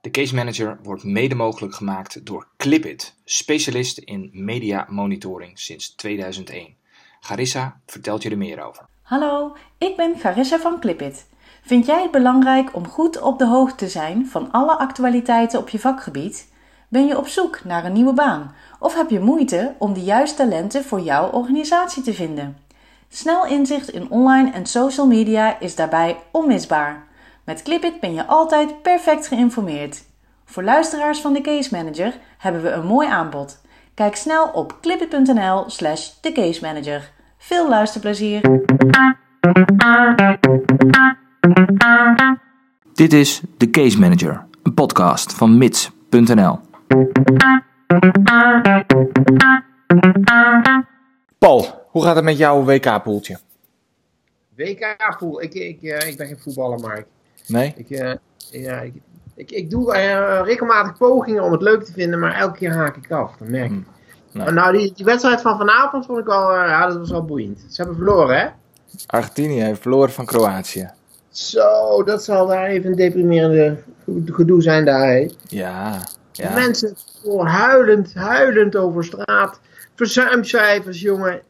De Case Manager wordt mede mogelijk gemaakt door Clipit, specialist in media monitoring sinds 2001. Garissa vertelt je er meer over. Hallo, ik ben Garissa van Clipit. Vind jij het belangrijk om goed op de hoogte te zijn van alle actualiteiten op je vakgebied? Ben je op zoek naar een nieuwe baan of heb je moeite om de juiste talenten voor jouw organisatie te vinden? Snel inzicht in online en social media is daarbij onmisbaar. Met Clipit ben je altijd perfect geïnformeerd. Voor luisteraars van de Case Manager hebben we een mooi aanbod. Kijk snel op clipit.nl/slash Manager. Veel luisterplezier! Dit is de Case Manager, een podcast van mits.nl. Paul, hoe gaat het met jouw WK-poeltje? WK-pool. Ik, ik, eh, ik ben geen voetballer, maar ik, Nee? ik, eh, ja, ik, ik, ik doe eh, regelmatig pogingen om het leuk te vinden, maar elke keer haak ik af. Dat merk ik. Nee. Maar Nou, die, die wedstrijd van vanavond vond ik wel, eh, ja, dat was wel boeiend. Ze hebben verloren, hè? Argentinië heeft verloren van Kroatië. Zo, dat zal daar even een deprimerende gedoe zijn daar, hè? Ja, ja. Mensen voor huilend, huilend over straat. Verzuimcijfers, jongen.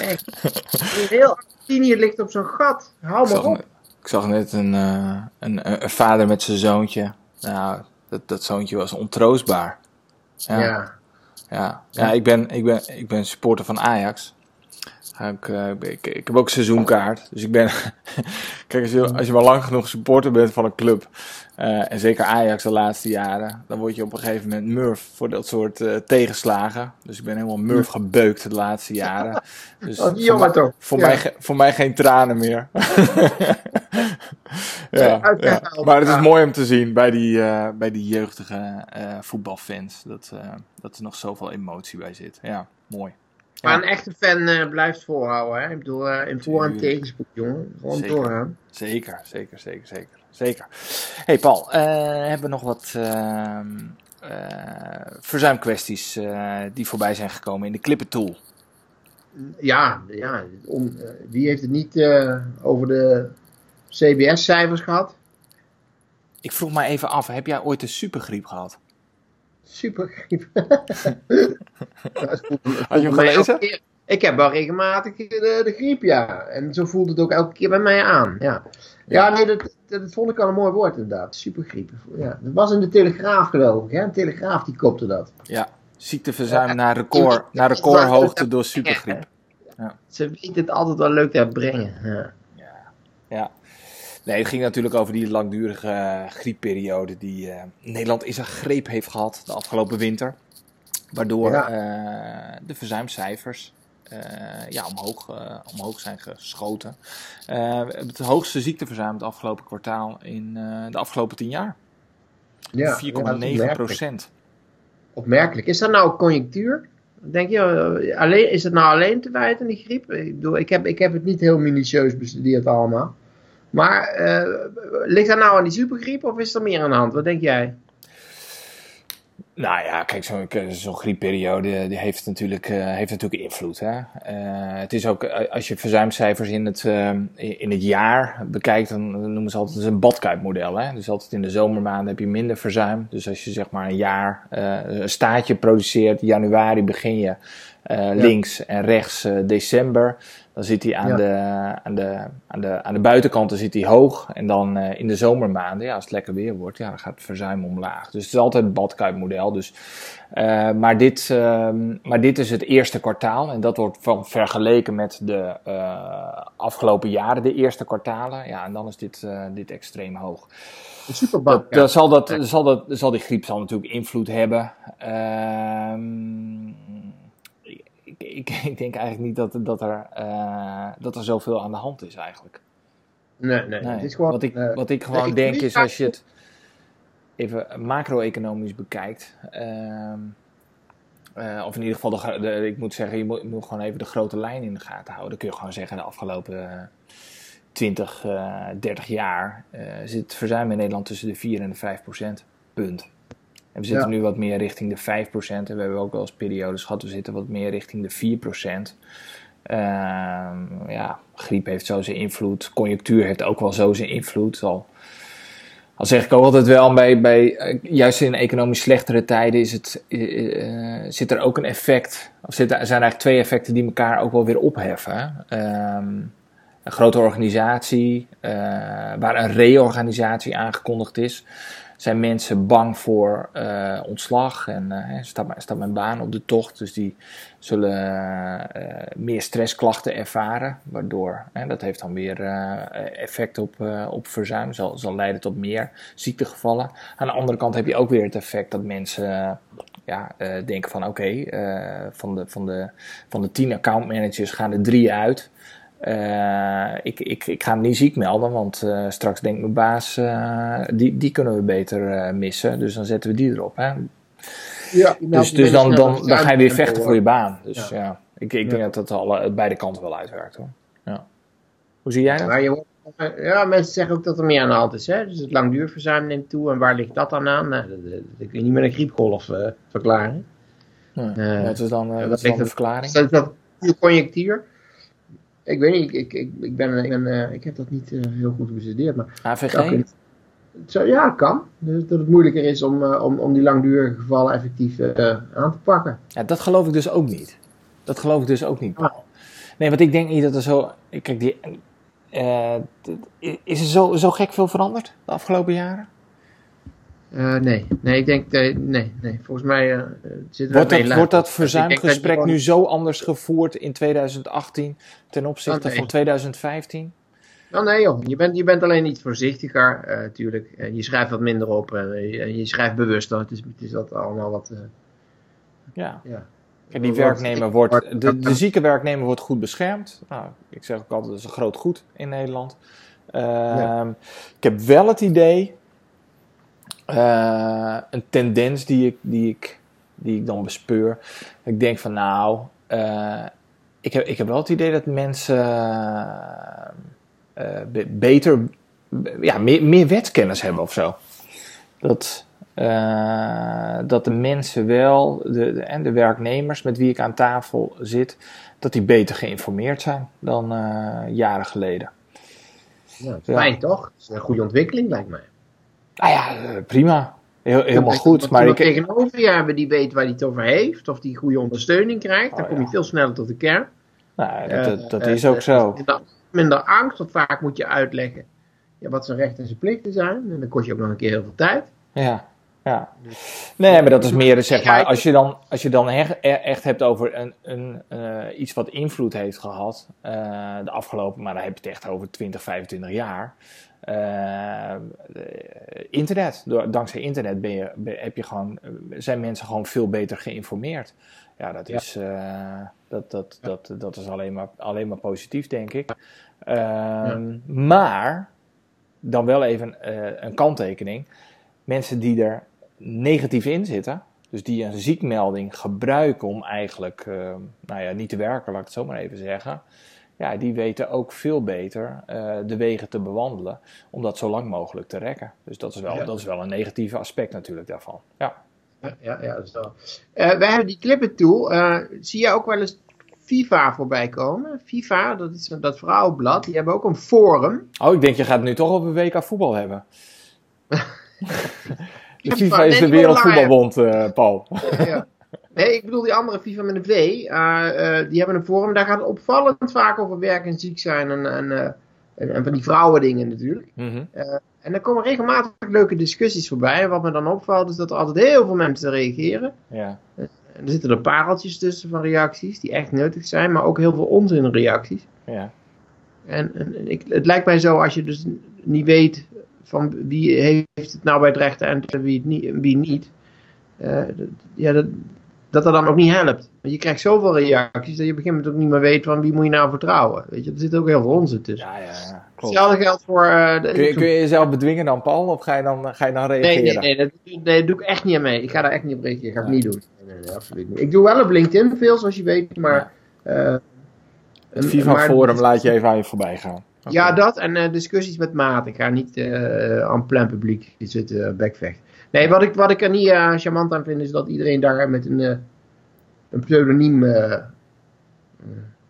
Echt. Heel Argentinië ligt op zo'n gat. Hou maar op. zag net een, eh, een, een vader met zijn zoontje. Nou, dat, dat zoontje was ontroostbaar. Ja, ja. Ja. ja. ik, ben, ik, ben, ik ben supporter van Ajax. Ik, eh, ik, ik heb ook seizoenkaart. Dus ik ben. Kijk, als je, als je maar lang genoeg supporter bent van een club. eh, en zeker Ajax de laatste jaren. Dan word je op een gegeven moment murf voor dat soort tegenslagen. Dus ik ben helemaal murf gebeukt de laatste jaren. Dus voor mij- toch? Voor, Ja. mij, voor mij geen tranen meer. ja, ja. Uitgehaald. Maar het is mooi om te zien bij die, eh, bij die jeugdige eh, voetbalfans. Dat, eh, dat er nog zoveel emotie bij zit. Ja, mooi. Maar een echte fan blijft volhouden. Hè? Ik bedoel, in voor- en tegenspoed, jongen. Gewoon Zeker. doorgaan. Zeker, zeker, zeker, zeker. zeker. hey Paul, hebben we nog wat ehm, eh, verzuimkwesties die voorbij zijn gekomen in de Clipper Tool? Ja, ja om, wie heeft het niet over de CBS-cijfers gehad? Ik vroeg me even af, heb jij ooit een supergriep gehad? Supergriep. Had je hem gelezen? Ik heb wel regelmatig de, de griep, ja. En zo voelt het ook elke keer bij mij aan. Ja, ja nee, dat, dat vond ik al een mooi woord inderdaad. Supergriep. Ja, dat was in de Telegraaf geloof ik. Hè? Een Telegraaf die kopte dat. Ja, ziekteverzuim naar, record, naar recordhoogte door supergriep. Ze weten het altijd wel leuk te brengen. Ja. Ja. Nee, het ging natuurlijk over die langdurige eh, griepperiode die eh, Nederland in zijn greep heeft gehad de afgelopen winter. Waardoor Ja. eh, de verzuimcijfers ja, omhoog, omhoog zijn geschoten. Het hoogste ziekteverzuim het afgelopen kwartaal in de afgelopen tien jaar. Ja, ja, dat is 4,9 opmerkelijk. procent. Opmerkelijk. Is dat nou conjunctuur? Denk je, alleen, is het nou alleen te wijten, die griep? Ik, bedoel, ik, heb, ik heb het niet heel minutieus bestudeerd allemaal. Maar eh, ligt dat nou aan die supergriep of is er meer aan de hand? Wat denk jij? Nou ja, kijk, zo'n zo'n griepperiode die heeft natuurlijk, eh, heeft natuurlijk invloed. Hè? Eh, het is ook, eh, als je verzuimcijfers in het, eh, in het jaar bekijkt, dan noemen ze altijd een badkuipmodel. Hè? Dus altijd in de zomermaanden heb je minder verzuim. Dus als je zeg maar een jaar eh, een staatje produceert, januari begin je eh, links en rechts eh, december. Dan zit hij aan, Ja. de, aan, de, aan, de, aan de buitenkanten zit hij hoog. En dan eh, in de zomermaanden, ja, als het lekker weer wordt, ja, dan gaat het verzuim omlaag. Dus het is altijd het badkuipmodel. Dus, eh, maar, dit, ehm, maar dit is het eerste kwartaal. En dat wordt van vergeleken met de eh, afgelopen jaren, de eerste kwartalen. Ja, en dan is dit, dit extreem hoog. Een. Dat, dat zal, dat, zal, dat, zal die griep zal natuurlijk invloed hebben. Ehm, ik, ik, denk eigenlijk niet dat, dat, er, eh, dat er zoveel aan de hand is eigenlijk. Nee, nee. Nee. Het is gewoon, wat, ik, eh, wat ik gewoon denk ik- is als je het even macro-economisch bekijkt. ehm, eh, of in ieder geval, de, ik moet zeggen, je moet, je moet gewoon even de grote lijn in de gaten houden. Dan kun je gewoon zeggen, de afgelopen eh, 20, eh 30 jaar zit het verzuim in Nederland tussen de 4 en de 5 procent. Punt. En we zitten Ja. nu wat meer richting de 5 procent. En we hebben ook wel eens periodes gehad, we zitten wat meer richting de 4 procent. Ehm, ja, griep heeft zo zijn invloed. Conjunctuur heeft ook wel zo zijn invloed. Al Al zeg ik ook altijd wel, bij, bij, eh, juist in economisch slechtere tijden is het, eh, eh, zit er ook een effect, of zit, er zijn eigenlijk twee effecten die elkaar ook wel weer opheffen. Ehm, een grote organisatie, waar een reorganisatie aangekondigd is, zijn mensen bang voor eh, ontslag en eh, staat, mijn- mijn baan op de tocht. Dus die zullen eh, meer stressklachten ervaren, waardoor dat heeft dan weer effect op, op verzuim, zal, zal leiden tot meer ziektegevallen. Aan de andere kant heb je ook weer het effect dat mensen ja, denken van oké, van, de, van, de, van de tien accountmanagers gaan er drie uit. Eh, ik, ik, ik ga hem niet ziek melden, want eh, straks denkt mijn baas, eh, die, die kunnen we beter missen. Dus dan zetten we die erop. Hè? Ja, Dus, dus dan, dan, dan ga je weer vechten voor je baan. Dus ja, ik, ik denk dat dat alle, beide kanten wel uitwerkt hoor. Ja. Hoe zie jij dat? Ja, mensen zeggen ook dat er meer aan de hand is. Hè? Dus het langduurverzuim neemt toe. En waar ligt dat dan aan? Nou, dat, dat, dat kun je niet met een griepgolf verklaren. Wat is dan, dat wat is dan de er- verklaring? Is dat, dat puur conjectuur? Ik weet niet, ik, ik, ik, ben, ik, ben, eh, ik heb dat niet eh, heel goed bestudeerd. Maar AVG? zou- ja, het kan. Dus dat het moeilijker is om, eh, om, om die langdurige gevallen effectief aan te pakken. Ja, dat geloof ik dus ook niet. Dat geloof ik dus ook niet. Paul. Nee, want ik denk niet dat er zo... Kijk, die, is er zo, zo gek veel veranderd de afgelopen jaren? Eh, nee, nee, ik denk, eh, nee, nee. Volgens mij eh, zitten we Wordt dat, wordt dat verzuimgesprek nu zo anders gevoerd in 2018 ten opzichte Oh, nee. van 2015? Nou nee joh, je bent, je bent alleen iets voorzichtiger eh natuurlijk. En je schrijft wat minder op en je, en je schrijft bewuster. Het is, het is dat allemaal wat... eh, Ja. ja. Kijk, die werknemer wordt, de, de zieke werknemer wordt goed beschermd. Nou, ik zeg ook altijd, dat is een groot goed in Nederland. Ehm, Ik heb wel het idee, eh, een tendens die ik, die, ik, die ik dan bespeur. Ik denk van nou, eh, ik, heb, ik heb wel het idee dat mensen eh, be- beter, ja, meer, meer wetskennis hebben of zo. Dat, dat de mensen wel, de, de, en de werknemers met wie ik aan tafel zit, dat die beter geïnformeerd zijn dan jaren geleden. Ja. fijn toch? Dat is een goede ontwikkeling lijkt mij. Nou ja, eh, prima. Heel, helemaal goed. Maar ik, tegenover je hebben die weet waar hij het over heeft. Of die goede ondersteuning krijgt. Dan Oh, kom je veel sneller tot de kern. nou, dat, dat, dat Eh, is ook eh, zo. Minder, minder angst. Want vaak moet je uitleggen ja, wat zijn rechten en zijn plichten zijn. En dan kost je ook nog een keer heel veel tijd. Ja, ja. Nee, maar dat is meer, zeg maar, als je dan, als je dan echt, echt hebt over een, een, eh, iets wat invloed heeft gehad eh, de afgelopen, maar dan heb je het echt over 20, 25 jaar. Eh, internet, door, dankzij internet ben je, ben- heb je gewoon, eh, zijn mensen gewoon veel beter geïnformeerd. Ja, dat Ja. is, eh, dat, dat, dat, dat is alleen, maar, alleen maar positief, denk ik. Ehm, Maar, dan wel even een kanttekening. Mensen die er negatief in zitten, dus die een ziekmelding gebruiken om eigenlijk, nou ja, niet te werken, laat ik het zo maar even zeggen. Ja, die weten ook veel beter eh, de wegen te bewandelen om dat zo lang mogelijk te rekken. Dus dat is wel, Ja. dat is wel een negatieve aspect natuurlijk daarvan. Ja. Ja, ja, dat is wel. Wij hebben die Clipper tool. eh, zie je ook wel eens FIFA voorbij komen? FIFA, dat is dat vrouwenblad. Die hebben ook een forum. Oh, ik denk je gaat het nu toch over WK voetbal hebben. de FIFA is de Wereldvoetbalbond, Paul. ja. Nee, ik bedoel die andere FIFA met een V. eh, eh, die hebben een forum. Daar gaat het opvallend vaak over werk en ziek zijn. En, en, eh, en, en van die vrouwendingen natuurlijk. Mhm. En er komen regelmatig leuke discussies voorbij. En wat me dan opvalt is dat er altijd heel veel mensen reageren. Ja. En er zitten er pareltjes tussen van reacties die echt nuttig zijn. Maar ook heel veel onzinreacties. Ja. En, en ik, het lijkt mij zo als je dus niet weet van wie heeft het nou bij het rechte en wie, niet, wie niet. eh, ja, dat, dat dat dan ook niet helpt. Want je krijgt zoveel reacties dat je op een gegeven moment ook niet meer weet van wie moet je nou vertrouwen. Weet je, er zit ook heel veel onzin tussen. Ja, ja, ja. Klopt. Hetzelfde geldt voor... eh, de- Kun je, kun je jezelf bedwingen dan, Paul? Of ga je dan, ga je dan Nee, reageren? nee, nee, dat, nee, dat doe ik echt niet aan mee. Ik ga daar echt niet op reageren. Ga ik Ja. niet doen. Nee, nee, nee, absoluut niet. Ik doe wel op LinkedIn veel, zoals je weet, maar... eh, Het en- FIFA Forum laat je even aan je voorbij gaan. Ja, dat en eh, discussies met maat. Ik ga niet eh aan plein publiek zitten uh, backvechten. Nee, wat ik, wat ik er niet eh, charmant aan vind, is dat iedereen daar met een, eh, een pseudoniem eh,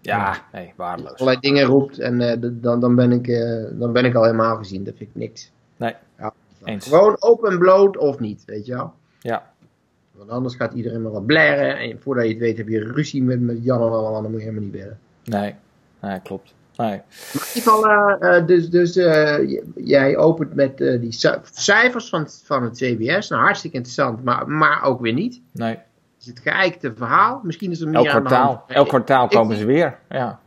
Ja, nee, waardeloos. allerlei dingen roept. En eh, dan, dan, ben ik, eh, dan ben ik al helemaal gezien. Dat vind ik niks. Nee. Ja, Eens. Gewoon open en bloot of niet, weet je wel. Ja. Want anders gaat iedereen maar wat blaren. En voordat je het weet heb je ruzie met, met Jan en allemaal. Dan moet je helemaal niet willen. Nee, nee klopt. Nee. Maar in ieder geval, eh, eh, dus, dus eh, jij opent met die ci- cijfers van, van het CBS. Nou, hartstikke interessant, maar, maar ook weer niet. nee. Is het geëikte verhaal. Misschien is er meer Elk aan de kwartaal, hand. elk kwartaal komen ze weer. Ja.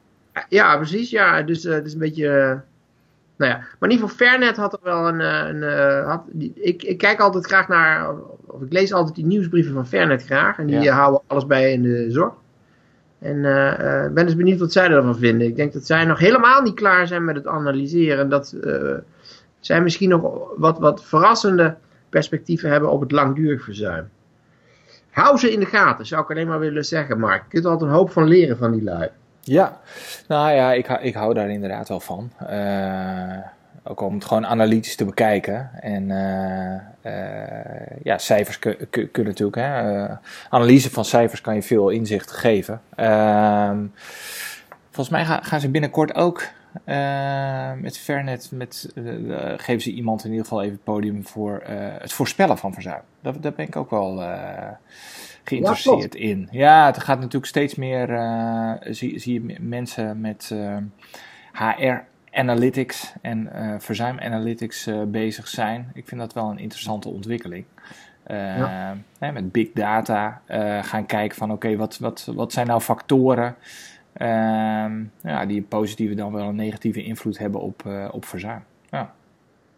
Ja, precies. Ja, dus het is een beetje. nou ja, maar in ieder geval, Fairnet had er wel een. een had, ik, ik kijk altijd graag naar. Of ik lees altijd die nieuwsbrieven van Fairnet graag. En die Ja. houden alles bij in de zorg. En eh, eh, ben dus benieuwd wat zij ervan vinden. Ik denk dat zij nog helemaal niet klaar zijn met het analyseren. Dat eh, zij misschien nog wat, wat verrassende perspectieven hebben op het langdurig verzuim. Hou ze in de gaten, zou ik alleen maar willen zeggen, Mark. Je kunt er altijd een hoop van leren van die lui. Ja, nou ja, ik, ik hou daar inderdaad wel van. Eh, ook om het gewoon analytisch te bekijken. En eh, eh, ja, cijfers kun- kun- kunnen natuurlijk. Hè, eh, analyse van cijfers kan je veel inzicht geven. Ehm, volgens mij ga- gaan ze binnenkort ook eh, met Fairnet, met, geven ze iemand in ieder geval even het podium voor eh, het voorspellen van verzuim. Daar, daar ben ik ook wel eh, geïnteresseerd in. Ja, het gaat natuurlijk steeds meer, eh, zie, zie je mensen met eh, HR analytics en eh verzuim analytics eh, bezig zijn. Ik vind dat wel een interessante ontwikkeling. Eh, hè, met big data eh, gaan kijken van oké, wat, wat, wat zijn nou factoren ehm, ja, die een positieve dan wel een negatieve invloed hebben op, eh, op verzuim. Ja.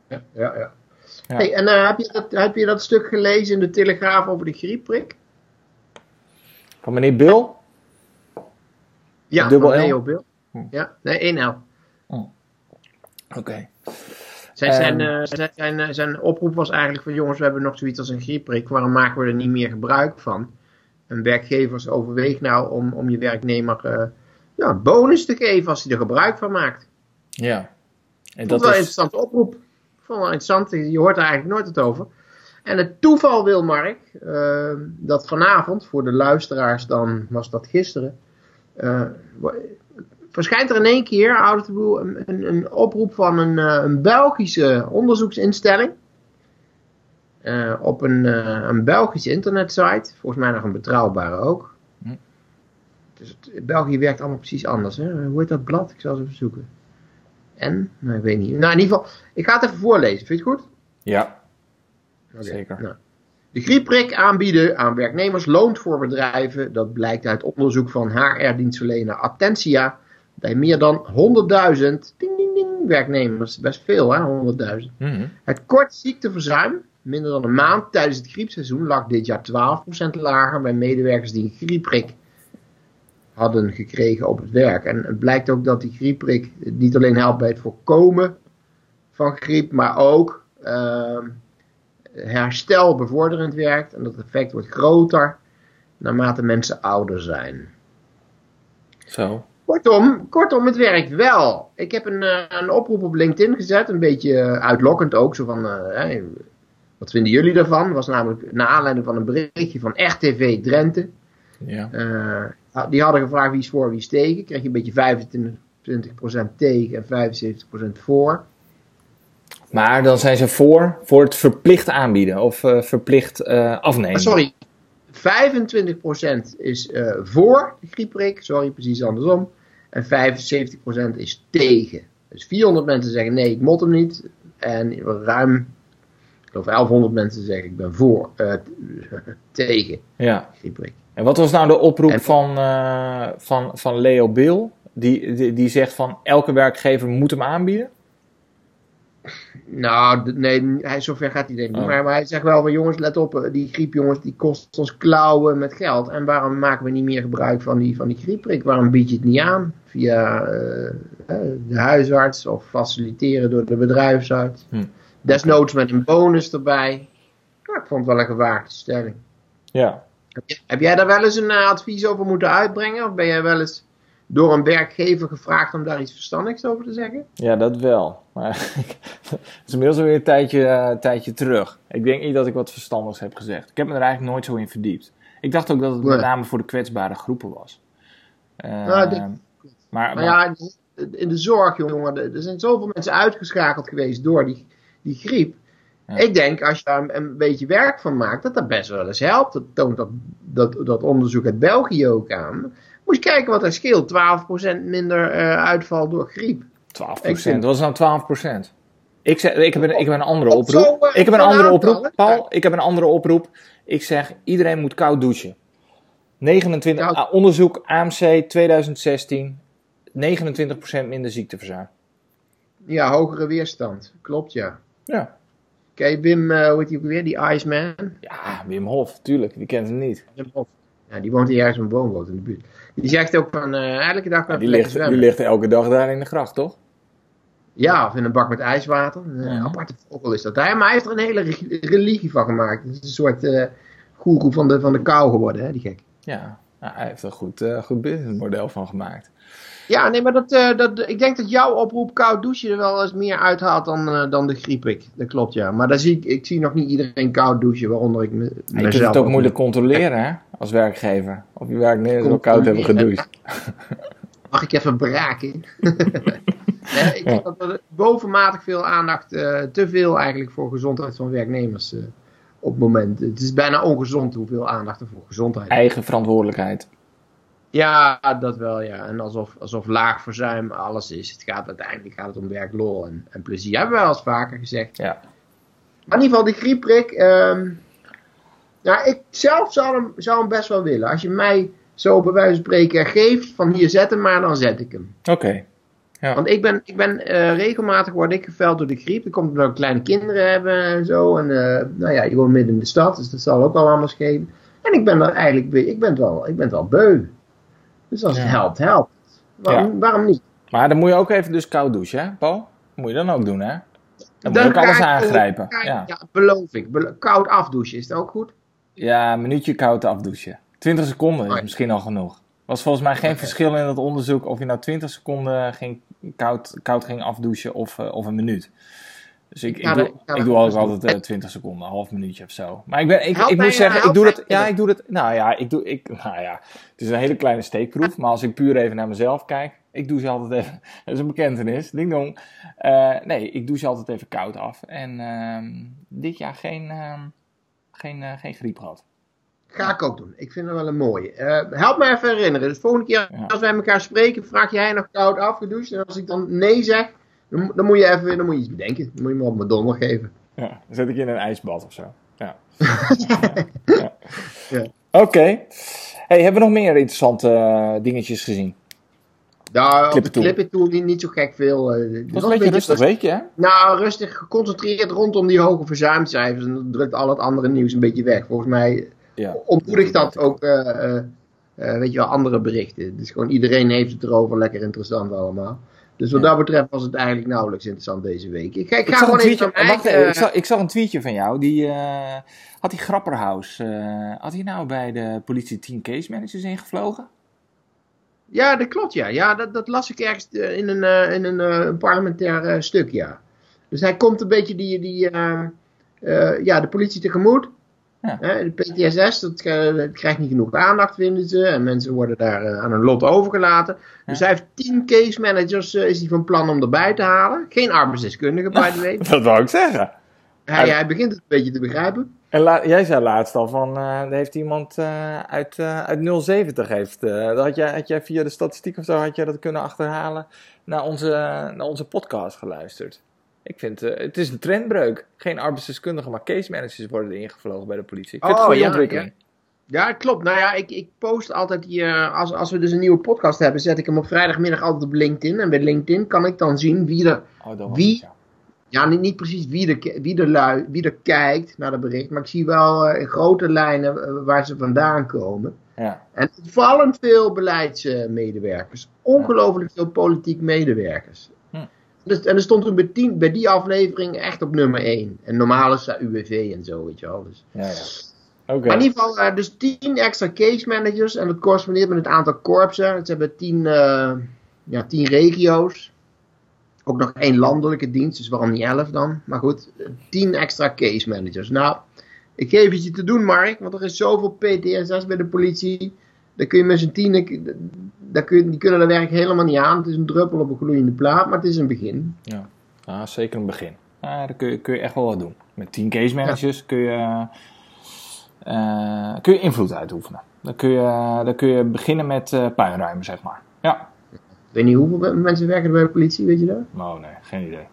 Ja, ja, ja. Ja. Hey, en eh, heb, je dat, heb je dat stuk gelezen in de Telegraaf over de griepprik? Van meneer Bill? Ja, Dubbel van L? Leo Bill. Hm. Ja, nee, 1 Oké. Zijn, zijn, Ehm. eh, zijn, zijn, eh, zijn oproep was eigenlijk van jongens, we hebben nog zoiets als een griepprik. Waarom maken we er niet meer gebruik van? En werkgevers overweeg nou om, om je werknemer eh, ja, een bonus te geven als hij er gebruik van maakt. Ja. En Dat dat is wel een is, interessante oproep. Ik vond wel interessant, je hoort er eigenlijk nooit het over. En het toeval wil, Mark, eh, dat vanavond, voor de luisteraars dan was dat gisteren, verschijnt er in één keer, out of the blue, een, een, een oproep van een, eh, een Belgische onderzoeksinstelling. Eh, op een, eh, een Belgische internetsite, volgens mij nog een betrouwbare ook. Hm. Dus het, België werkt allemaal precies anders. Hè? Hoe heet dat blad? Ik zal het even zoeken. En? Nou, ik weet niet. Nou, in ieder geval, ik ga het even voorlezen. Vind je het goed? ja, Zeker. nou. De griepprik aanbieden aan werknemers loont voor bedrijven. Dat blijkt uit onderzoek van HR-dienstverlener Attentia. Bij meer dan 100.000 ding, ding, ding, werknemers. Best veel, hè? 100.000. Mhm. Het kort ziekteverzuim, minder dan een maand tijdens het griepseizoen, lag dit jaar 12% lager bij medewerkers die een griepprik hadden gekregen op het werk. En het blijkt ook dat die griepprik niet alleen helpt bij het voorkomen van griep, maar ook ehm, herstel bevorderend werkt. En dat effect wordt groter naarmate mensen ouder zijn. Zo. Kortom, kortom, het werkt wel. Ik heb een, eh, een oproep op LinkedIn gezet, een beetje eh, uitlokkend ook. Zo van, eh, wat vinden jullie daarvan? Was namelijk naar aanleiding van een berichtje van RTV Drenthe. Ja. Eh, die hadden gevraagd wie is voor, wie is tegen. Kreeg je een beetje 25% tegen en 75% voor. Maar dan zijn ze voor, voor het verplicht aanbieden of verplicht afnemen. Ah, sorry, 25% is voor de griepprik. Sorry, precies andersom. En 75% is tegen. Dus 400 mensen zeggen nee, ik mot hem niet. En ruim, ik geloof 1100 mensen zeggen ik ben voor, eh, tegen Ja. En wat was nou de oproep En- van, eh, van, van Leo Bill? Die, die, die zegt van elke werkgever moet hem aanbieden? Nou, nee, hij, zover gaat hij denk ik niet. Oh. Maar, maar hij zegt wel van jongens, let op, eh, die griep jongens, die kost ons klauwen met geld. En waarom maken we niet meer gebruik van die, van die griepprik? Waarom bied je het niet aan? Via eh, eh, de huisarts of faciliteren door de bedrijfsarts. Hm. Desnoods met een bonus erbij. Nou, ik vond het wel een gewaagde stelling. Ja. Heb, jij- heb jij daar wel eens een advies over moeten uitbrengen? Of ben jij wel eens door een werkgever gevraagd om daar iets verstandigs over te zeggen? Ja, dat wel. Maar het is inmiddels alweer een tijdje, eh, een tijdje terug. Ik denk niet dat ik wat verstandigs heb gezegd. Ik heb me er eigenlijk nooit zo in verdiept. Ik dacht ook dat het met name voor de kwetsbare groepen was. Eh, Nou, dit- maar, Maar ja, in de zorg, jongen, er zijn zoveel mensen uitgeschakeld geweest door die, die griep. Ja. Ik denk, als je daar een, een beetje werk van maakt, dat dat best wel eens helpt. Dat toont dat, dat, dat onderzoek uit België ook aan. Moet je kijken wat er scheelt. 12% minder eh, uitval door griep. 12 Ik vind- Wat is nou 12 Ik, zeg, ik, heb een, ik heb een andere Op oproep. eh, Ik heb een andere oproep. Paul, ik heb een andere oproep. Ik zeg, iedereen moet koud douchen. 29, Koud. ah, onderzoek AMC 2016. 29% minder ziekteverzuim. Ja, hogere weerstand. Klopt, ja. Ja. Kijk, Wim, eh, hoe heet die ook weer? Die Iceman. Ja, Wim Hof, tuurlijk. Die kent hem niet. Wim Hof. Ja, die woont hier ergens in een woonboot in de buurt. Die zegt ook van, eh, elke dag kan Die ligt, zwemmen. die ligt elke dag daar in de gracht, toch? Ja, of in een bak met ijswater. Een Ja. aparte vogel is dat. Hij, maar hij heeft er een hele re- religie van gemaakt. Het is een soort eh goeroe van de, van de kou geworden, hè, die gek. Ja. Nou, hij heeft er een goed, eh, goed businessmodel van gemaakt. Ja, nee, maar dat, eh, dat, ik denk dat jouw oproep koud douchen er wel eens meer uithaalt dan, eh, dan de griepik. Dat klopt, ja. Maar daar zie ik, ik zie nog niet iedereen koud douchen, waaronder ik me, Maar je kunt mezelf het ook moeilijk controleren, hè? Als werkgever. Of je werknemers ook koud hebben gedoucht. Mag ik even braken? nee, ik denk dat er bovenmatig veel aandacht, eh, te veel eigenlijk voor gezondheid van werknemers op het moment. Het is bijna ongezond hoeveel aandacht er voor gezondheid is. Eigen verantwoordelijkheid. Ja, dat wel, ja. En alsof, alsof laag verzuim alles is. Het gaat uiteindelijk gaat het om werklol en, en plezier. Hebben we wel eens vaker gezegd. Ja. Maar in ieder geval, die griepprik. ja, ik zelf zou hem, zou hem best wel willen. Als je mij zo bij wijze van spreken geeft van hier zet hem maar, dan zet ik hem. Oké. Want ik ben, ik ben eh, regelmatig word ik geveld door de griep. Dat komt omdat we kleine kinderen hebben en zo. En eh, nou ja, je woont midden in de stad, dus dat zal ook wel anders geven. En ik ben er eigenlijk, ik ben het wel, ik ben het wel beu. Dus als het helpt, helpt. Waarom, waarom niet? Maar dan moet je ook even dus koud douchen, hè, Paul? Moet je dan ook doen, hè? Dan moet ga alles ik- aangrijpen. ik- Ja. ja, beloof ik. Koud afdouchen, is dat ook goed? ja, een minuutje koud afdouchen. 20 seconden is Oh misschien al genoeg. was volgens mij geen verschil in dat onderzoek of je nou 20 seconden ging koud, koud ging afdouchen of, eh, of een minuut. Dus ik, ik, doe, ik doe ook altijd eh, 20 seconden, een half minuutje of zo. Maar ik, ben, ik, ik moet zeggen, ik doe dat. Ja, ik doe dat. Nou ja, ik doe. Ik, nou ja, het is een hele kleine steekproef. Maar als ik puur even naar mezelf kijk, ik doe ze altijd even. Dat is een bekentenis. Ding dong. Eh, nee, ik doe ze altijd even koud af. En ehm, dit jaar geen, ehm, geen, eh, geen griep gehad. Ga ik ook doen. Ik vind het wel een mooie. Help me even herinneren. Dus volgende keer als wij elkaar spreken, vraag jij nog koud afgedoucht. En als ik dan nee zeg, dan, dan moet je even dan moet je iets bedenken. Dan moet je me op mijn donder geven. Ja, dan zet ik je in een ijsbad of zo. Ja. Ja. Oké. Hey, hebben we nog meer interessante eh, dingetjes gezien? Nou, Clip de clip toe niet, niet zo gek veel. eh, Dat was een beetje rustig weekje, hè? Nou, rustig geconcentreerd rondom die hoge verzuimcijfers. En dat drukt al het andere nieuws een beetje weg. Volgens mij Ja. ontmoedigt dat ook, eh, eh, eh, weet je wel, andere berichten. Dus gewoon iedereen heeft het erover. Lekker interessant allemaal. Dus wat Ja. dat betreft was het eigenlijk nauwelijks interessant deze week. Ik ga, ik Ik ga zag, een gewoon even tweetje, wacht eigen- ik, zag, ik zag een tweetje van jou. Die, eh, had die Grapperhaus, eh, had hij nou bij de politie 10 case managers ingevlogen? Ja, dat klopt, ja. Ja, dat, dat las ik ergens eh, in een, eh, in een eh, parlementair eh, stuk, ja. Dus hij komt een beetje die, die, eh, eh, ja, de politie tegemoet. Ja. De PTSS, dat, dat krijgt niet genoeg aandacht, vinden ze. En mensen worden daar eh, aan een lot overgelaten. Dus hij heeft tien case managers, eh, is hij van plan om erbij te halen. Geen arbeidsdeskundige, by the way. Dat wou ik zeggen. Hij, hij begint het een beetje te begrijpen. En la- jij zei laatst al van, eh, heeft iemand uit, uit 070 heeft, dat had jij, had jij via de statistiek of zo, had jij dat kunnen achterhalen, naar onze, naar onze podcast geluisterd. Ik vind, eh, het is een trendbreuk. Geen arbeidsdeskundigen, maar case managers worden er ingevlogen bij de politie. Ik vind het Oh, een goede ja, ontwikkeling. Ja, klopt. Nou ja, ik, ik post altijd die, eh, als, als we dus een nieuwe podcast hebben, zet ik hem op vrijdagmiddag altijd op LinkedIn. En bij LinkedIn kan ik dan zien wie er, Oh, Wie? het, ja. ja niet, niet precies wie er, wie, er lui, wie er kijkt naar de bericht, maar ik zie wel eh, in grote lijnen waar ze vandaan komen. Ja. En opvallend veel beleidsmedewerkers. Ongelooflijk veel politiek medewerkers. Dus, en er stond toen bij, tien- bij die aflevering echt op nummer 1. En normaal is dat UWV en zo, weet je wel. Dus. Ja, ja. Oké. Maar in ieder geval, eh, dus 10 extra case managers. En dat correspondeert met het aantal korpsen. Ze hebben 10 eh, ja, 10 regio's. Ook nog één landelijke dienst, dus waarom niet 11 dan? Maar goed, 10 extra case managers. Nou, ik geef het je te doen, Mark, want er is zoveel PTSS bij de politie. Daar kun je met z'n tienen, daar kun, die kunnen er werk helemaal niet aan. Het is een druppel op een gloeiende plaat, maar het is een begin. Ja, ah, zeker een begin. Ah, daar kun je, kun je echt wel wat doen. Met 10 case managers kun, je, eh, kun je invloed uitoefenen. Dan kun je, dan kun je beginnen met uh, puinruimen, zeg maar. Ja. Ik weet niet hoeveel mensen werken er bij de politie, weet je dat? Oh nee, geen idee.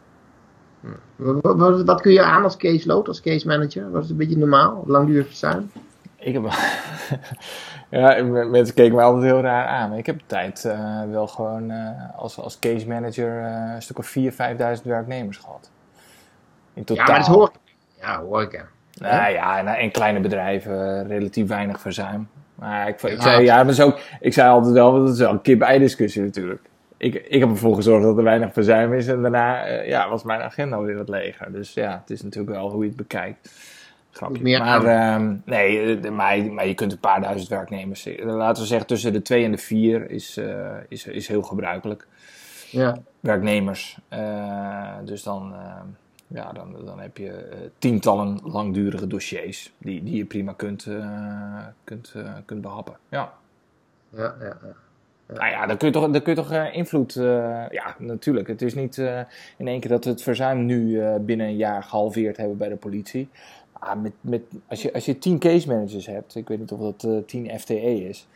Wat, wat, wat, kun je aan als caseload, als case manager? Wat is een beetje normaal, langdurig verzuim? Ik heb... ja, mensen keken me altijd heel raar aan. Maar ik heb tijd uh, wel gewoon uh, als, als case manager uh, een stuk of 4.000, 5.000 werknemers gehad. In totaal. Ja, maar dat hoor ik. Ja, hoor ik. Nou ja, en, en kleine bedrijven relatief weinig verzuim. Maar ik, ik, zei, ja, maar ook, ik zei altijd wel, dat is wel een kip-ei discussie natuurlijk. Ik, ik heb ervoor gezorgd dat er weinig verzuim is en daarna ja, was mijn agenda weer wat leger. Dus ja, het is natuurlijk wel hoe je het bekijkt. Grapje. Maar, um, nee, maar, maar, je kunt een paar duizend werknemers. Laten we zeggen tussen de twee en de vier is, uh, is, is heel gebruikelijk. Ja. Werknemers. Uh, dus dan, uh, ja, dan, dan heb je tientallen langdurige dossiers die, die je prima kunt, kunt, kunt behappen. Ja. Ja, ja, ja. Nou ja, dan kun je toch, dan kun je toch uh, invloed. Uh, ja, natuurlijk. Het is niet uh, in één keer dat we het verzuim nu binnen een jaar gehalveerd hebben bij de politie. Ah, met, met, als, je, als je 10 case managers hebt, ik weet niet of dat uh, 10 FTE is,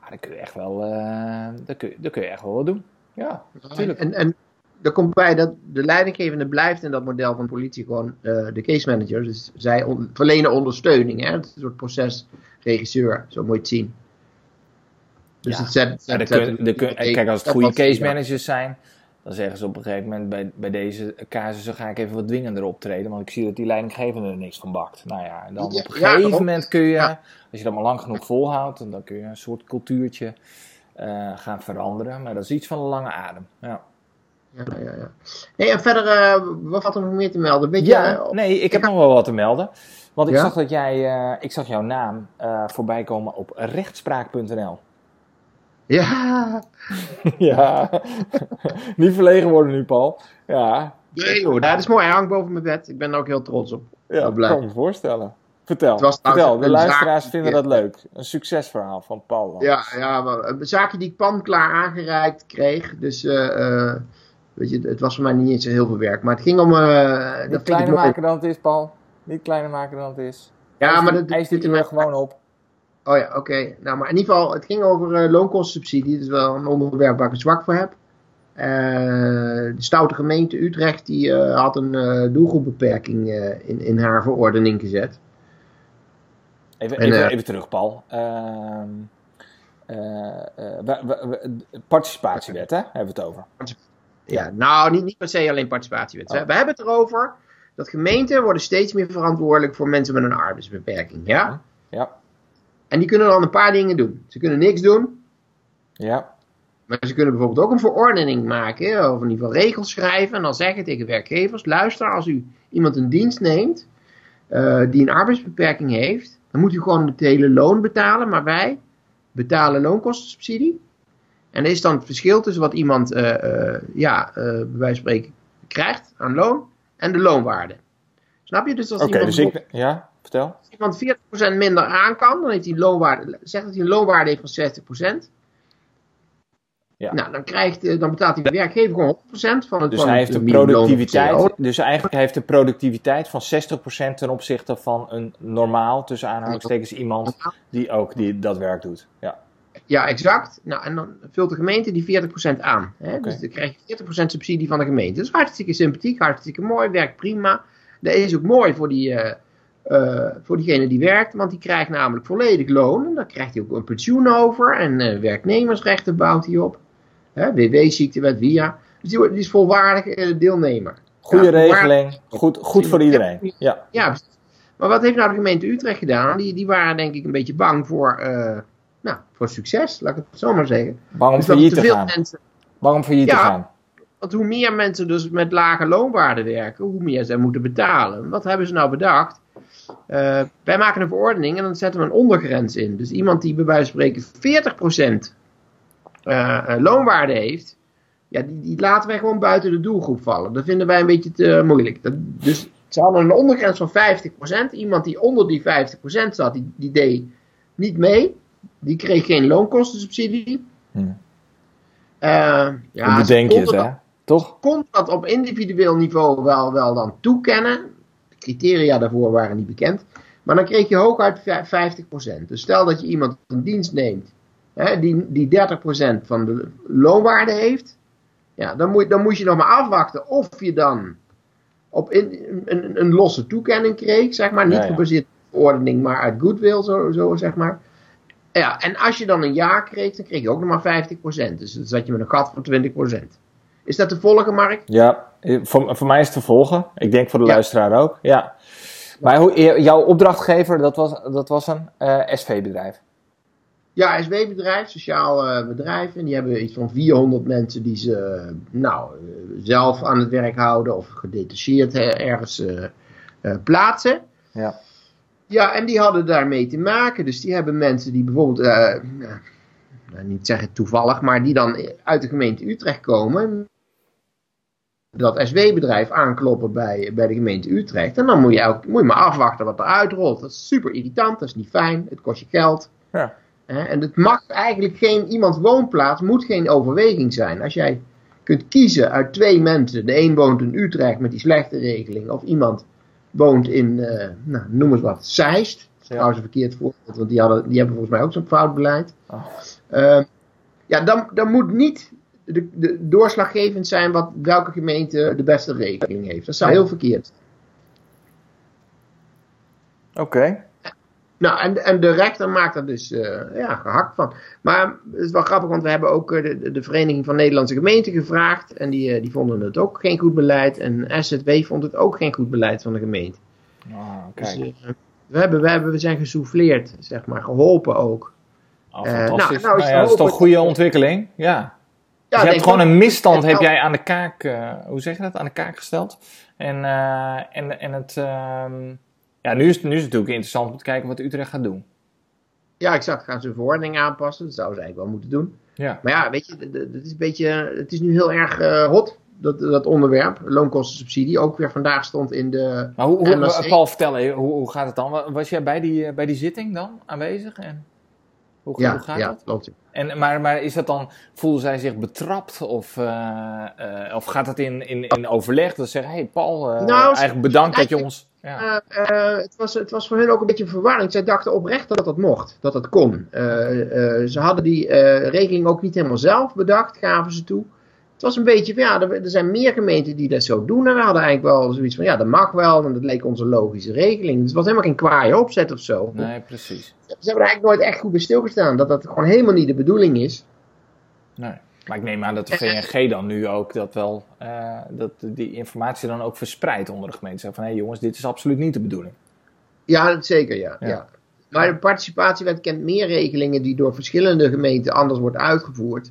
ah, dan kun je echt wel, uh, dan kun, dan kun je echt wel wat doen. Ja, natuurlijk. En, en er komt bij dat de leidinggevende blijft in dat model van politie gewoon uh, de case manager. Dus zij on, verlenen ondersteuning. Hè? Het is een soort procesregisseur, zo moet je het zien. Dus ja. het zet, zet, ja, kun, zet, kun, kijk, als het goede case managers zijn, dan zeggen ze op een gegeven moment bij, bij deze casussen ga ik even wat dwingender optreden, want ik zie dat die leidinggevende er niks van bakt. Nou ja, en dan op een gegeven moment kun je, als je dat maar lang genoeg volhoudt, dan kun je een soort cultuurtje uh, gaan veranderen. Maar dat is iets van een lange adem. Ja. Ja, ja, ja. Hey, en verder, uh, wat valt er nog meer te melden? Weet ja, je, nee, ik heb nog wel wat te melden. Want ik ja? zag dat jij, ik zag jouw naam voorbij komen op rechtspraak.nl. Ja. ja. Niet verlegen worden nu, Paul. Ja. Nee hoor, dat is mooi. Hij hangt boven mijn bed. Ik ben er ook heel trots op. Ja, dat kan me voorstellen. Vertel, vertel. de luisteraars vinden dat leuk. Een succesverhaal van Paul. Ja, ja een zaakje die ik pan klaar aangereikt kreeg. Dus, uh, uh, weet je, het was voor mij niet eens heel veel werk. Maar het ging om... Uh, Niet kleiner maken dan het is, Paul. Niet kleiner maken dan het is. Ja, maar dat... Hij zit er gewoon op. Oh ja, oké. Okay. Nou, maar in ieder geval, het ging over uh, loonkostensubsidie. Dat is wel een onderwerp waar ik zwak voor heb. Uh, de stoute gemeente Utrecht die uh, had een doelgroepbeperking in, in haar verordening gezet. Even, en, even, even terug, Paul. Ehm, participatiewet, hè? Hebben we het over? Ja, nou, niet, niet per se alleen participatiewet. Oh. We hebben het erover dat gemeenten worden steeds meer verantwoordelijk voor mensen met een arbeidsbeperking. Ja? Ja. En die kunnen dan een paar dingen doen. Ze kunnen niks doen. Ja. Maar ze kunnen bijvoorbeeld ook een verordening maken, of in ieder geval regels schrijven. En dan zeggen tegen werkgevers: luister, als u iemand een dienst neemt uh, die een arbeidsbeperking heeft, dan moet u gewoon het hele loon betalen. Maar wij betalen loonkostensubsidie. En dat is dan het verschil tussen wat iemand, uh, uh, ja, bij wijze van spreken, krijgt aan loon en de loonwaarde. Snap je? Dus als Oké, dus ik, ja, vertel. Als iemand 40% minder aan kan, dan heeft hij een loonwaarde, zegt dat hij een loonwaarde heeft van 60%. Ja. Nou, dan, krijgt, dan betaalt hij de werkgever gewoon 100% van het Dus van hij heeft een productiviteit, dus eigenlijk heeft een productiviteit van 60% ten opzichte van een normaal, tussen aanhalingstekens, iemand die ook die, dat werk doet. Ja. Ja, exact. Nou, en dan vult de gemeente die 40% aan. Hè? Dus dan krijg je 40% subsidie van de gemeente. Dat is hartstikke sympathiek, hartstikke mooi, werkt prima. Dat is ook mooi voor, die, eh, eh, voor diegene die werkt, want die krijgt namelijk volledig loon. En dan krijgt hij ook een pensioen over en eh, werknemersrechten bouwt hij op. WW-ziektewet, WIA. Dus die, is volwaardig eh, deelnemer. Goede Ja, regeling, goed, goed voor iedereen. Ja. Ja. Maar wat heeft nou de gemeente Utrecht gedaan? Die, die waren denk ik een beetje bang voor, nou, voor succes, laat ik het zo maar zeggen. Bang om Dus failliet te gaan. mensen, Bang om failliet te gaan. want hoe meer mensen dus met lage loonwaarden werken, hoe meer zij moeten betalen. Wat hebben ze nou bedacht? Eh, wij maken een verordening en dan zetten we een ondergrens in. Dus iemand die bij wijze van spreken 40% eh, eh, loonwaarde heeft, ja, die, die laten wij gewoon buiten de doelgroep vallen. Dat vinden wij een beetje te moeilijk. Dat, dus ze hadden een ondergrens van 50%. Iemand die onder die 50% zat, die, die deed niet mee. Die kreeg geen loonkostensubsidie. Hm. Ja, bedenk je het, hè? Toch? kon dat op individueel niveau wel, wel dan toekennen. Criteria daarvoor waren niet bekend. Maar dan kreeg je hooguit 50%. Dus stel dat je iemand in dienst neemt hè, die, die 30% van de loonwaarde heeft. Ja, dan moet, dan moet je nog maar afwachten of je dan op in, een, een losse toekenning kreeg, zeg maar. Niet Ja, ja. gebaseerd op verordening, maar uit goodwill, zo, zo zeg maar. Ja, en als je dan een jaar kreeg, dan kreeg je ook nog maar 50%. Dus dan zat je met een gat van 20%. Is dat te volgen, Mark? Ja, eh, voor, voor mij is het te volgen. Ik denk voor de Ja. luisteraar ook. Ja. Maar hoe, je- jouw opdrachtgever, dat was, dat was een eh, SV-bedrijf. Ja, SW-bedrijf, sociaal eh, bedrijf. En die hebben iets van 400 mensen die ze eh, nou, eh, zelf aan het werk houden of gedetacheerd eh, ergens eh, eh, plaatsen. Ja. Ja, en die hadden daarmee te maken. Dus die hebben mensen die bijvoorbeeld, eh, nou, niet zeggen toevallig, maar die dan uit de gemeente Utrecht komen. Dat SW-bedrijf aankloppen bij, bij de gemeente Utrecht. En dan moet je, elk, moet je maar afwachten wat er uitrolt. Dat is super irritant, dat is niet fijn, het kost je geld. Ja. Hè, en het mag eigenlijk geen, iemand woonplaats moet geen overweging zijn. Als jij kunt kiezen uit twee mensen, de een woont in Utrecht met die slechte regeling, of iemand woont in, eh, nou, noem eens wat, Zeist. Dat is trouwens een verkeerd voorbeeld, want die, hadden, die hebben volgens mij ook zo'n fout beleid. Oh. Eh, ja, dan, dan moet niet de, de, doorslaggevend zijn wat, welke gemeente de beste regeling heeft. Dat zou heel verkeerd zijn. Oké. Nou, en, en de rechter maakt er dus eh, ja, gehakt van. Maar het is wel grappig, want we hebben ook eh, de, de Vereniging van Nederlandse Gemeenten gevraagd. En die, eh, die vonden het ook geen goed beleid. En SZW vond het ook geen goed beleid van de gemeente. Oh, Dus, kijk. eh, we, hebben, we, hebben, we zijn gesouffleerd, zeg maar, geholpen ook. Oh, eh, fantastisch. nou, nou is Nou ja, dat is toch een goede ontwikkeling? Ja. Ja, je hebt gewoon een misstand heb jij aan de kaak, eh, hoe zeg je dat, aan de kaak gesteld. En, eh, en, en het, ehm, ja, nu is, het- nu is het natuurlijk interessant om te kijken wat Utrecht gaat doen. Ja, exact. Gaan ze een verordening aanpassen? Dat zouden ze eigenlijk wel moeten doen. Ja. Maar ja, weet je, d- d- het is, een beetje, het is nu heel erg eh, hot, dat, dat onderwerp. Loonkostensubsidie. Ook weer vandaag stond in de... Maar hoe, hoe. Paul, vertel even, hoe, hoe gaat het dan? Wa- Was jij bij die, bij die zitting dan aanwezig? En hoe, Ja, hoe gaat ja dat? klopt. En, maar, maar is dat dan, voelden zij zich betrapt? Of, eh, eh, of gaat het in, in, in overleg? Dat ze zeggen, hey Paul, Nou, eigenlijk bedankt dat je ons... Ja. Het, was, het was voor hun ook een beetje verwarring. Zij dachten oprecht dat dat mocht, dat dat kon. Ze hadden die regeling ook niet helemaal zelf bedacht, gaven ze toe. Het was een beetje van ja, er, er zijn meer gemeenten die dat zo doen. En we hadden eigenlijk wel zoiets van ja, dat mag wel. En dat leek onze logische regeling. Dus het was helemaal geen kwaaie opzet of zo. Nee, precies. Ze hebben er eigenlijk nooit echt goed bij stilgestaan. Dat dat gewoon helemaal niet de bedoeling is. Nee. Maar ik neem aan dat de VNG dan nu ook dat wel, eh, dat die informatie dan ook verspreidt onder de gemeente. Van, hé hey jongens, dit is absoluut niet de bedoeling. Ja, dat zeker, ja. Ja. ja. Maar de participatiewet kent meer regelingen die door verschillende gemeenten anders wordt uitgevoerd.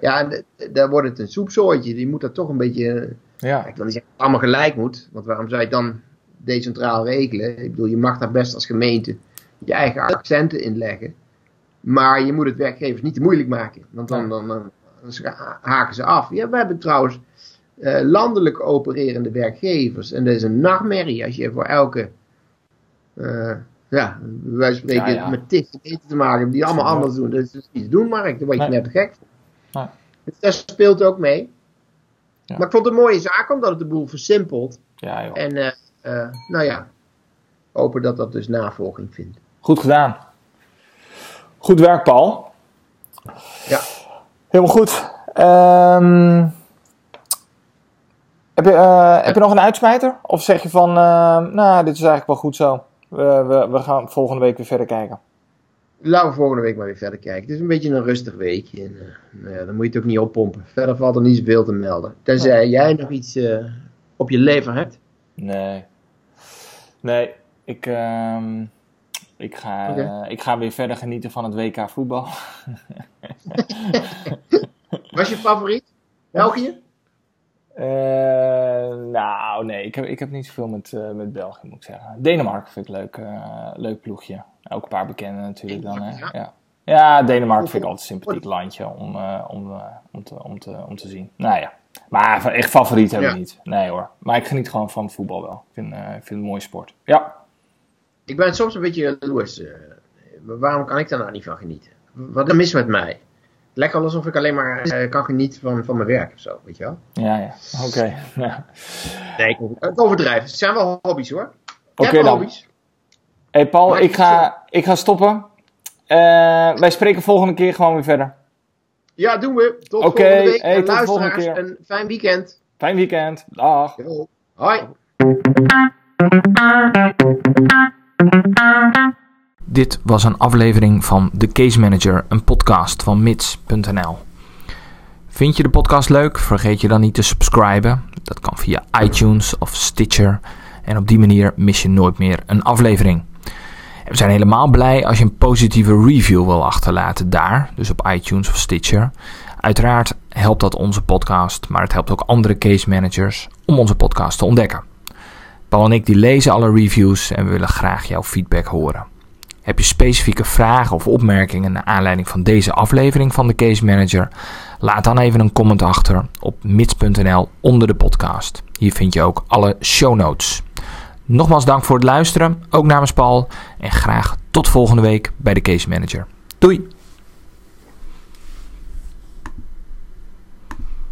Ja, daar wordt het een soepzooitje. Je moet dat toch een beetje, Ja, ik wil niet zeggen dat het allemaal gelijk moet. Want waarom zou je het dan decentraal regelen? Ik bedoel, je mag daar best als gemeente je eigen accenten inleggen. Maar je moet het werkgevers niet te moeilijk maken. Want dan, dan, dan, haken ze af. Ja, we hebben trouwens eh, landelijk opererende werkgevers. En dat is een nachtmerrie als je voor elke, eh, ja, wij spreken Ja, ja. met tig gemeenten te maken die allemaal anders doen. Dat is dus niet te doen, Mark. Daar word je net gek voor. Nee. Dus dat speelt ook mee. Ja. Maar ik vond het een mooie zaak, omdat het de boel versimpelt. ja joh. En eh, eh, nou ja, hopen dat dat dus navolging vindt. Goed gedaan. Goed werk, Paul. Ja. Helemaal goed. Ehm, heb, je, eh, heb je nog een uitsmijter? Of zeg je van, nou, dit is eigenlijk wel goed zo. We, we gaan volgende week weer verder kijken. Laten we volgende week maar weer verder kijken. Het is een beetje een rustig weekje. En, eh, nou ja, dan moet je het ook niet oppompen. Verder valt er niet zoveel te melden. Tenzij jij nog iets eh, op je lever hebt. Nee. Nee, ik, ehm, ik, ga, eh, ik ga weer verder genieten van het WK voetbal. Was je favoriet? België? Eh, nou, nee, ik heb, ik heb niet zoveel met, eh, met België, moet ik zeggen. Denemarken vind ik leuk, eh, leuk ploegje. Ook een paar bekenden natuurlijk dan, hè. Ja. Ja, ja Denemarken vind ik altijd een sympathiek landje om, eh, om, eh, om, te, om, te, om te zien. Nou ja, maar echt favoriet heb ik Ja. niet. Nee hoor, maar ik geniet gewoon van het voetbal wel. Ik vind, eh, ik vind het een mooie sport. Ja, Ik ben soms een beetje jaloers. waarom kan ik daar nou niet van genieten? Wat is mis met mij? Lekker alsof ik alleen maar kan genieten van, van mijn werk of zo, weet je wel? ja, ja. Oké. Ja. Nee, ik, overdrijf. Het zijn wel hobby's hoor. Oké dan. Hey Paul, ik ga, ik ga stoppen. Uh, wij spreken volgende keer gewoon weer verder. Ja, doen we. Tot okay, volgende week. Hey, en tot volgende keer. een fijn weekend. Fijn weekend. Dag. Yo. Hoi. Dit was een aflevering van The Case Manager, een podcast van mits.nl. Vind je de podcast leuk? Vergeet je dan niet te subscriben. Dat kan via iTunes of Stitcher. En op die manier mis je nooit meer een aflevering. We zijn helemaal blij als je een positieve review wil achterlaten daar, dus op iTunes of Stitcher. Uiteraard helpt dat onze podcast, maar het helpt ook andere case managers om onze podcast te ontdekken. Paul en ik die lezen alle reviews en we willen graag jouw feedback horen. Heb je specifieke vragen of opmerkingen naar aanleiding van deze aflevering van de Case Manager? Laat dan even een comment achter op mits.nl onder de podcast. Hier vind je ook alle show notes. Nogmaals dank voor het luisteren, ook namens Paul. En graag tot volgende week bij de Case Manager. Doei!